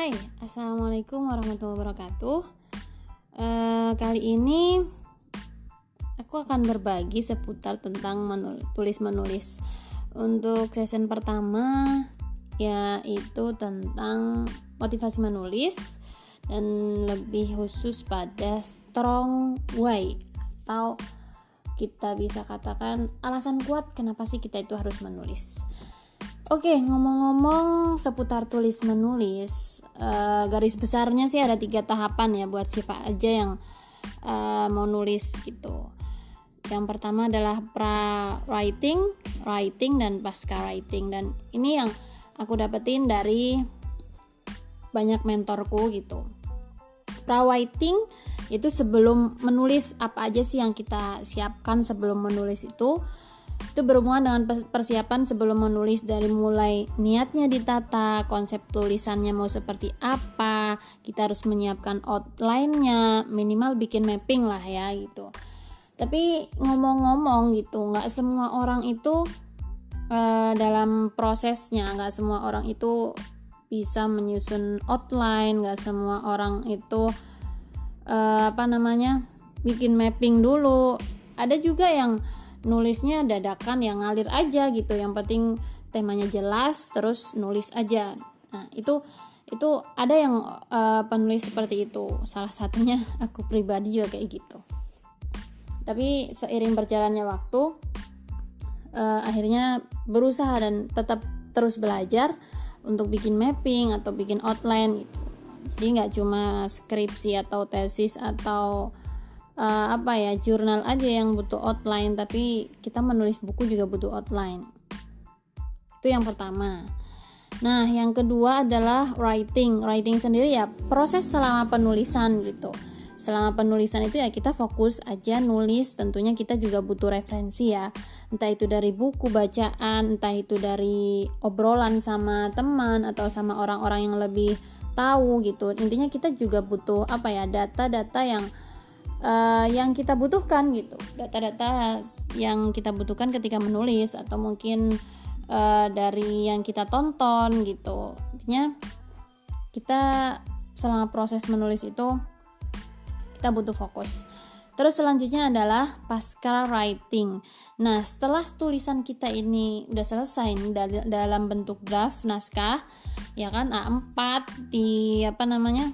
Hai, assalamualaikum warahmatullahi wabarakatuh. Uh, kali ini aku akan berbagi seputar tentang menul tulis menulis. Untuk season pertama yaitu tentang motivasi menulis dan lebih khusus pada strong way atau kita bisa katakan alasan kuat kenapa sih kita itu harus menulis. Oke, ngomong-ngomong seputar tulis menulis, uh, garis besarnya sih ada tiga tahapan ya buat siapa aja yang uh, mau nulis gitu. Yang pertama adalah pra writing, writing dan pasca writing dan ini yang aku dapetin dari banyak mentorku gitu. Pra writing itu sebelum menulis apa aja sih yang kita siapkan sebelum menulis itu itu berhubungan dengan persiapan sebelum menulis dari mulai niatnya ditata, konsep tulisannya mau seperti apa, kita harus menyiapkan outline-nya, minimal bikin mapping lah ya gitu. Tapi ngomong-ngomong gitu, nggak semua orang itu uh, dalam prosesnya, nggak semua orang itu bisa menyusun outline, nggak semua orang itu uh, apa namanya bikin mapping dulu. Ada juga yang nulisnya dadakan yang ngalir aja gitu. Yang penting temanya jelas terus nulis aja. Nah itu itu ada yang uh, penulis seperti itu. Salah satunya aku pribadi juga kayak gitu. Tapi seiring berjalannya waktu uh, akhirnya berusaha dan tetap terus belajar untuk bikin mapping atau bikin outline gitu. Jadi nggak cuma skripsi atau tesis atau uh, apa ya jurnal aja yang butuh outline tapi kita menulis buku juga butuh outline. Itu yang pertama. Nah yang kedua adalah writing. Writing sendiri ya proses selama penulisan gitu. Selama penulisan itu ya kita fokus aja nulis tentunya kita juga butuh referensi ya. Entah itu dari buku bacaan entah itu dari obrolan sama teman atau sama orang-orang yang lebih tahu gitu. Intinya kita juga butuh apa ya data-data yang uh, yang kita butuhkan gitu data-data yang kita butuhkan ketika menulis atau mungkin uh, dari yang kita tonton gitu intinya kita selama proses menulis itu kita butuh fokus Terus selanjutnya adalah pasca writing. Nah, setelah tulisan kita ini udah selesai nih dalam bentuk draft naskah, ya kan A4 di apa namanya?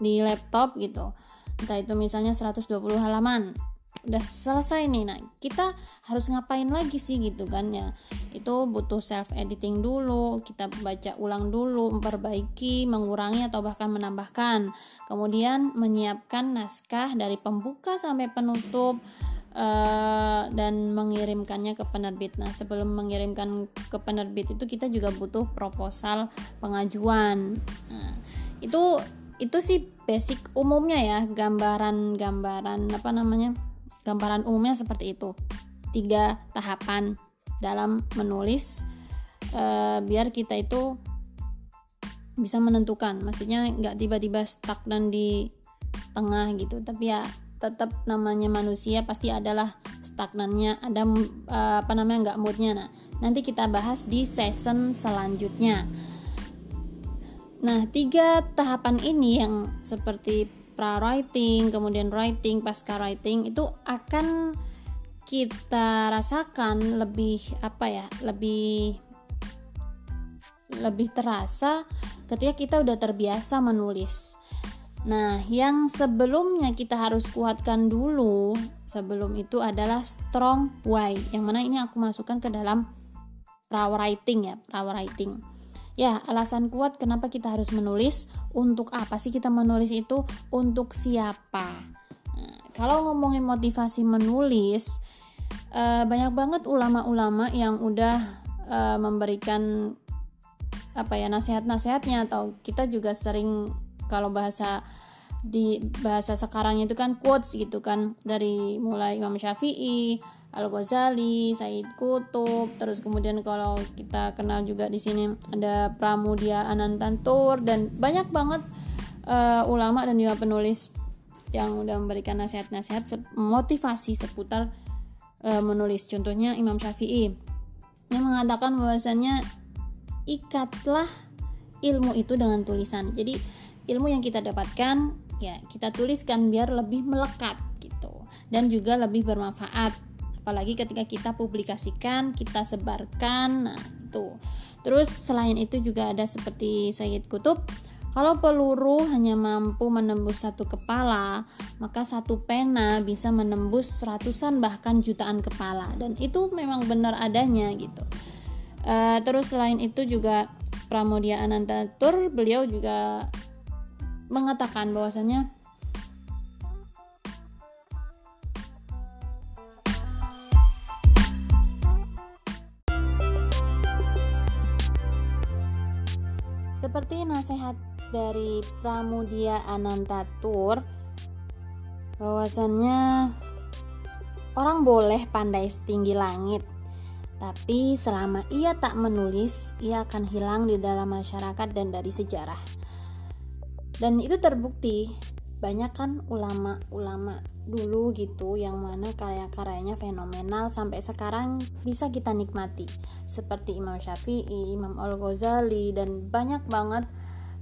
di laptop gitu entah itu misalnya 120 halaman. Udah selesai nih. Nah kita harus ngapain lagi sih gitu kan ya? Itu butuh self editing dulu kita baca ulang dulu memperbaiki mengurangi atau bahkan menambahkan. Kemudian menyiapkan naskah dari pembuka sampai penutup uh, dan mengirimkannya ke penerbit. Nah sebelum mengirimkan ke penerbit itu kita juga butuh proposal pengajuan. Nah itu itu sih basic umumnya ya gambaran-gambaran apa namanya gambaran umumnya seperti itu. Tiga tahapan dalam menulis e, biar kita itu bisa menentukan. Maksudnya nggak tiba-tiba stuck dan di tengah gitu. Tapi ya tetap namanya manusia pasti adalah stagnannya ada e, apa namanya nggak moodnya. Nah nanti kita bahas di season selanjutnya Nah, tiga tahapan ini yang seperti pra-writing, kemudian writing, pasca writing itu akan kita rasakan lebih apa ya, lebih lebih terasa ketika kita udah terbiasa menulis. Nah, yang sebelumnya kita harus kuatkan dulu sebelum itu adalah strong why, yang mana ini aku masukkan ke dalam pra-writing ya, pra-writing. Ya, alasan kuat kenapa kita harus menulis, untuk apa sih kita menulis itu, untuk siapa. Nah, kalau ngomongin motivasi menulis, uh, banyak banget ulama-ulama yang udah uh, memberikan apa ya nasihat-nasihatnya atau kita juga sering kalau bahasa di bahasa sekarang itu kan quotes gitu kan dari mulai Imam Syafi'i, Al Ghazali, Said Kutub, terus kemudian kalau kita kenal juga di sini ada Pramudia Anantantur dan banyak banget uh, ulama dan juga penulis yang udah memberikan nasihat-nasihat motivasi seputar uh, menulis. Contohnya Imam Syafi'i yang mengatakan bahwasanya ikatlah ilmu itu dengan tulisan. Jadi ilmu yang kita dapatkan ya kita tuliskan biar lebih melekat gitu dan juga lebih bermanfaat apalagi ketika kita publikasikan kita sebarkan. Nah itu. Terus selain itu juga ada seperti Sayyid Kutub kalau peluru hanya mampu menembus satu kepala, maka satu pena bisa menembus ratusan bahkan jutaan kepala. Dan itu memang benar adanya gitu. Uh, terus selain itu juga Pramudia Anantatur beliau juga mengatakan bahwasanya seperti nasihat dari Pramudia Anantatur bahwasannya orang boleh pandai setinggi langit tapi selama ia tak menulis ia akan hilang di dalam masyarakat dan dari sejarah. Dan itu terbukti banyak kan ulama-ulama dulu gitu yang mana karya-karyanya fenomenal sampai sekarang bisa kita nikmati. Seperti Imam Syafi'i, Imam Al-Ghazali dan banyak banget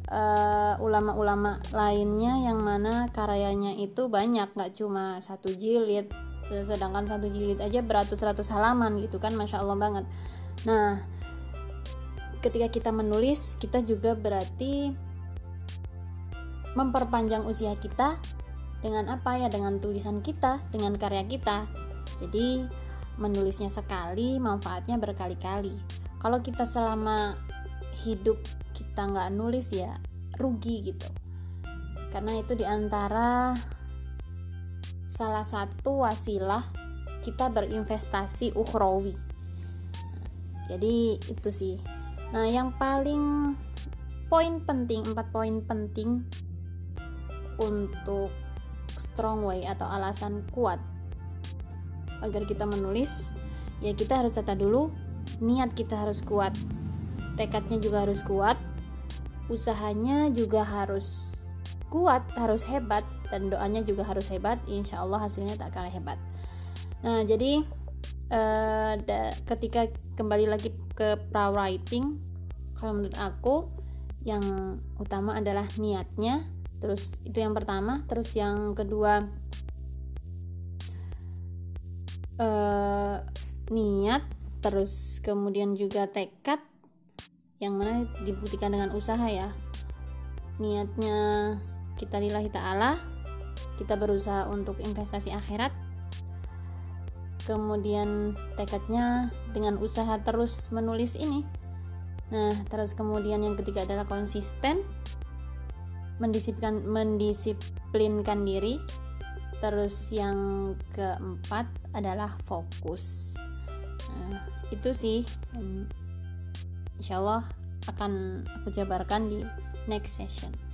ulama ulama-ulama lainnya yang mana karyanya itu banyak nggak cuma satu jilid. Sedangkan satu jilid aja beratus-ratus halaman gitu kan masya Allah banget. Nah ketika kita menulis kita juga berarti memperpanjang usia kita dengan apa ya? Dengan tulisan kita dengan karya kita. Jadi menulisnya sekali manfaatnya berkali-kali. Kalau kita selama hidup kita nggak nulis ya rugi gitu. Karena itu di antara salah satu wasilah kita berinvestasi ukhrawi. Jadi itu sih. Nah yang paling poin penting empat poin penting untuk strong way atau alasan kuat agar kita menulis ya kita harus tata dulu niat kita harus kuat tekadnya juga harus kuat usahanya juga harus kuat harus hebat dan doanya juga harus hebat. Insya Allah hasilnya tak kalah hebat. Nah jadi uh, ketika kembali lagi ke pra writing kalau menurut aku yang utama adalah niatnya terus itu yang pertama. Terus yang kedua uh, niat terus kemudian juga tekad yang mana dibuktikan dengan usaha ya. Niatnya kita lillahi ta'ala kita berusaha untuk investasi akhirat. Kemudian tekadnya dengan usaha terus menulis ini. Nah terus kemudian yang ketiga adalah konsisten mendisiplinkan mendisiplinkan diri. Terus yang keempat adalah fokus. Nah, itu sih. Insya Allah akan aku jabarkan di next session